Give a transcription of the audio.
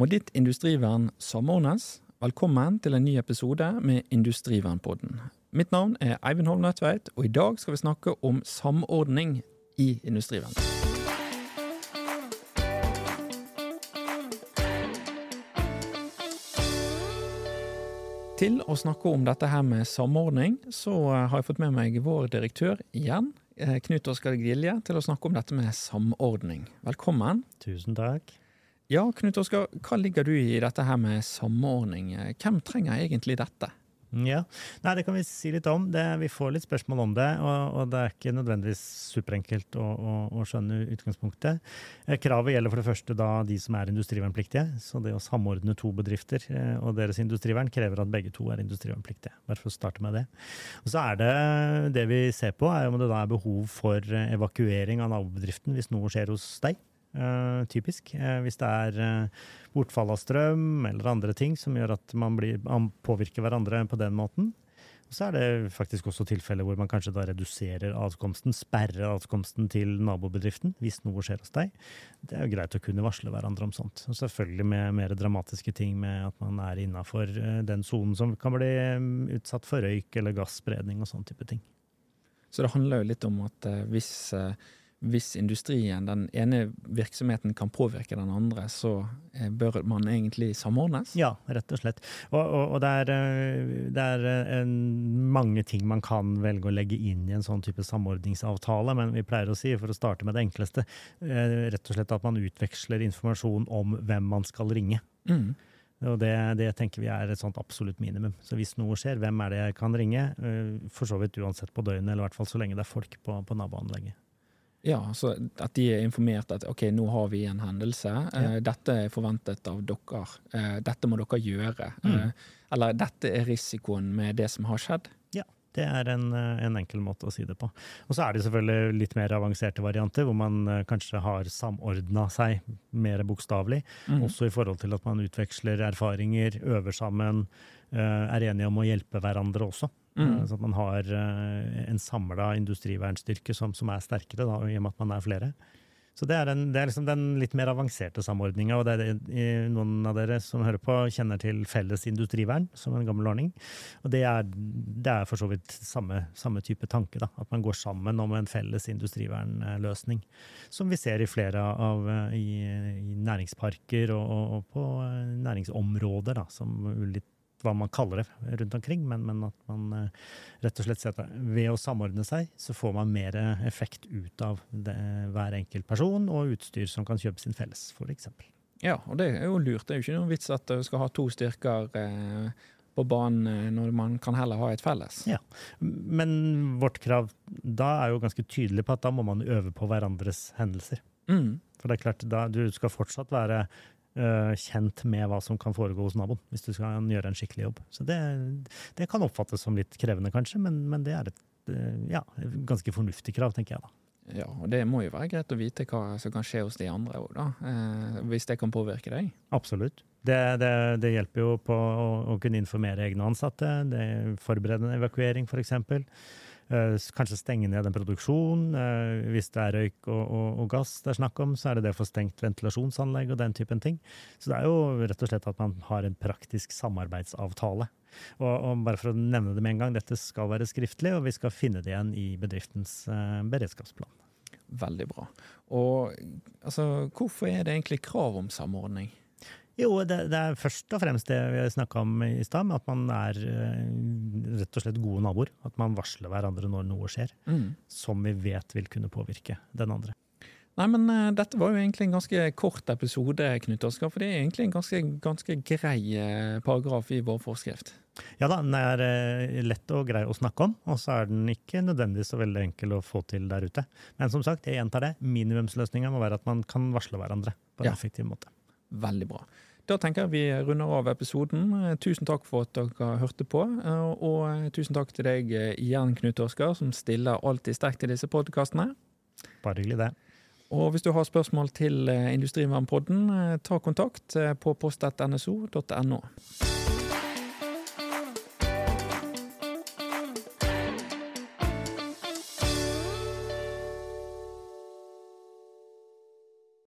Må ditt industrivern samordnes? Velkommen til en ny episode med Industrivernpodden. Mitt navn er Eivind Holm Nødtveit, og i dag skal vi snakke om samordning i industrivern. Til å snakke om dette her med samordning, så har jeg fått med meg vår direktør igjen, eh, Knut Oskar Gilje, til å snakke om dette med samordning. Velkommen. Tusen takk. Ja, Knut Oskar, hva ligger du i dette her med samordning? Hvem trenger egentlig dette? Ja, Nei, Det kan vi si litt om. Det, vi får litt spørsmål om det, og, og det er ikke nødvendigvis superenkelt å, å, å, skjønne utgangspunktet. Eh, kravet gjelder for det første da de som er industrivernpliktige. Så det å samordne to bedrifter eh, og deres industrivern krever at begge to er industrivernpliktige. Bare for å starte med det. Og så er det det vi ser på, er om det da er behov for evakuering av nabobedriften hvis noe skjer hos deg. Uh, typisk. Uh, hvis det er uh, bortfall av strøm eller andre ting som gjør at man, blir, man, påvirker hverandre på den måten. Så er det faktisk også tilfeller hvor man kanskje da reduserer adkomsten, sperrer adkomsten til nabobedriften hvis noe skjer hos deg. Det er jo greit å kunne varsle hverandre om sånt. Og selvfølgelig med mer dramatiske ting med at man er innafor den sonen som kan bli utsatt for røyk eller gasspredning og sånn type ting. Så det handler jo litt om at hvis hvis industrien, den ene virksomheten kan påvirke den andre, så eh, bør man egentlig samordnes? Ja, rett og slett. Og, og, og det er, eh, det er eh, en, mange ting man kan velge å legge inn i en sånn type samordningsavtale, men vi pleier å si, for å starte med det enkleste, rett og slett at man utveksler informasjon om hvem man skal ringe. Mm. Og det, det, tenker vi er et sånt absolutt minimum. Så hvis noe skjer, hvem er det jeg kan ringe? For så vidt uansett på døgnet, eller i hvert fall så lenge det er folk på, på naboanlegget. Ja, så at de er informert at ok, nå har vi en hendelse. Ja. Uh, dette er forventet av dere. Uh, dette må dere gjøre. Mm. Uh, eller dette er risikoen med det som har skjedd. Ja, det er en, en, enkel måte å si det på. Og så er det selvfølgelig litt mer avanserte varianter, hvor man kanskje har samordna seg mer bokstavelig. Mm. Også i forhold til at man utveksler erfaringer, øver sammen, er enige om å hjelpe hverandre også. Mm. Eh, så at man har eh, en samla industrivernstyrke som, som, er sterkere, da, i og med at man er flere. Så det er, en, det er liksom den litt mer avanserte samordninga. Og det er, noen av dere som hører på, kjenner til felles industrivern som en gammel ordning. Og det er, det er for så vidt samme, samme type tanke. da, At man går sammen om en felles industrivernløsning. Som vi ser i flere av i, i næringsparker og, og, på næringsområder, da, som litt hva man kaller det rundt omkring, men, men at man uh, rett og slett sier at ved å samordne seg, så får man mer effekt ut av det, hver enkelt person og utstyr som kan kjøpes inn felles, f.eks. Ja, og det er jo lurt. Det er jo ikke noen vits at du skal ha to styrker eh, på banen eh, når man kan heller ha et felles. Ja, Men vårt krav da er jo ganske tydelig på at da må man øve på hverandres hendelser. Mm. For det er klart, da, du skal fortsatt være kjent med hva som kan foregå hos naboen, hvis du skal gjøre en skikkelig jobb. Så det, det kan oppfattes som litt krevende, kanskje, men, men det er et uh, ja, ganske fornuftig krav, tenker jeg da. Ja, og det må jo være greit å vite hva som kan skje hos de andre òg, da. Eh, hvis det kan påvirke deg. Absolutt. Det, det, det hjelper jo på å, å, kunne informere egne ansatte. Det Forberede en evakuering, f.eks. Eh, kanskje stenge ned en produksjon. Eh, hvis det er røyk og, og, og, gass det er snakk om, så er det det for stengt ventilasjonsanlegg og den typen ting. Så det er jo rett og slett at man har en praktisk samarbeidsavtale. Og, og bare for å nevne det med en gang, dette skal være skriftlig, og vi skal finne det igjen i bedriftens uh, beredskapsplan. Veldig bra. Og altså, hvorfor er det egentlig krav om samordning? Jo, det, det, er først og fremst det vi snakka om i stad, at man er eh, rett og slett gode naboer. At man varsler hverandre når noe skjer, mm. som vi vet vil kunne påvirke den andre. Nei, men uh, Dette var jo egentlig en ganske kort episode, Knut Oskar, for det er egentlig en ganske, ganske grei uh, paragraf i vår forskrift. Ja da, den er uh, lett og grei å snakke om, og så er den ikke nødvendigvis så veldig enkel å få til der ute. Men som sagt, jeg gjentar det, minimumsløsninga må være at man kan varsle hverandre på en ja. effektiv måte. Veldig bra. Da tenker jeg vi runder av episoden. Tusen takk for at dere hørte på. Og tusen takk til deg igjen, Knut Oskar, som stiller alltid sterkt i disse podkastene. Bare hyggelig, det. Og hvis du har spørsmål til Industrivernpodden, ta kontakt på post.nso.no.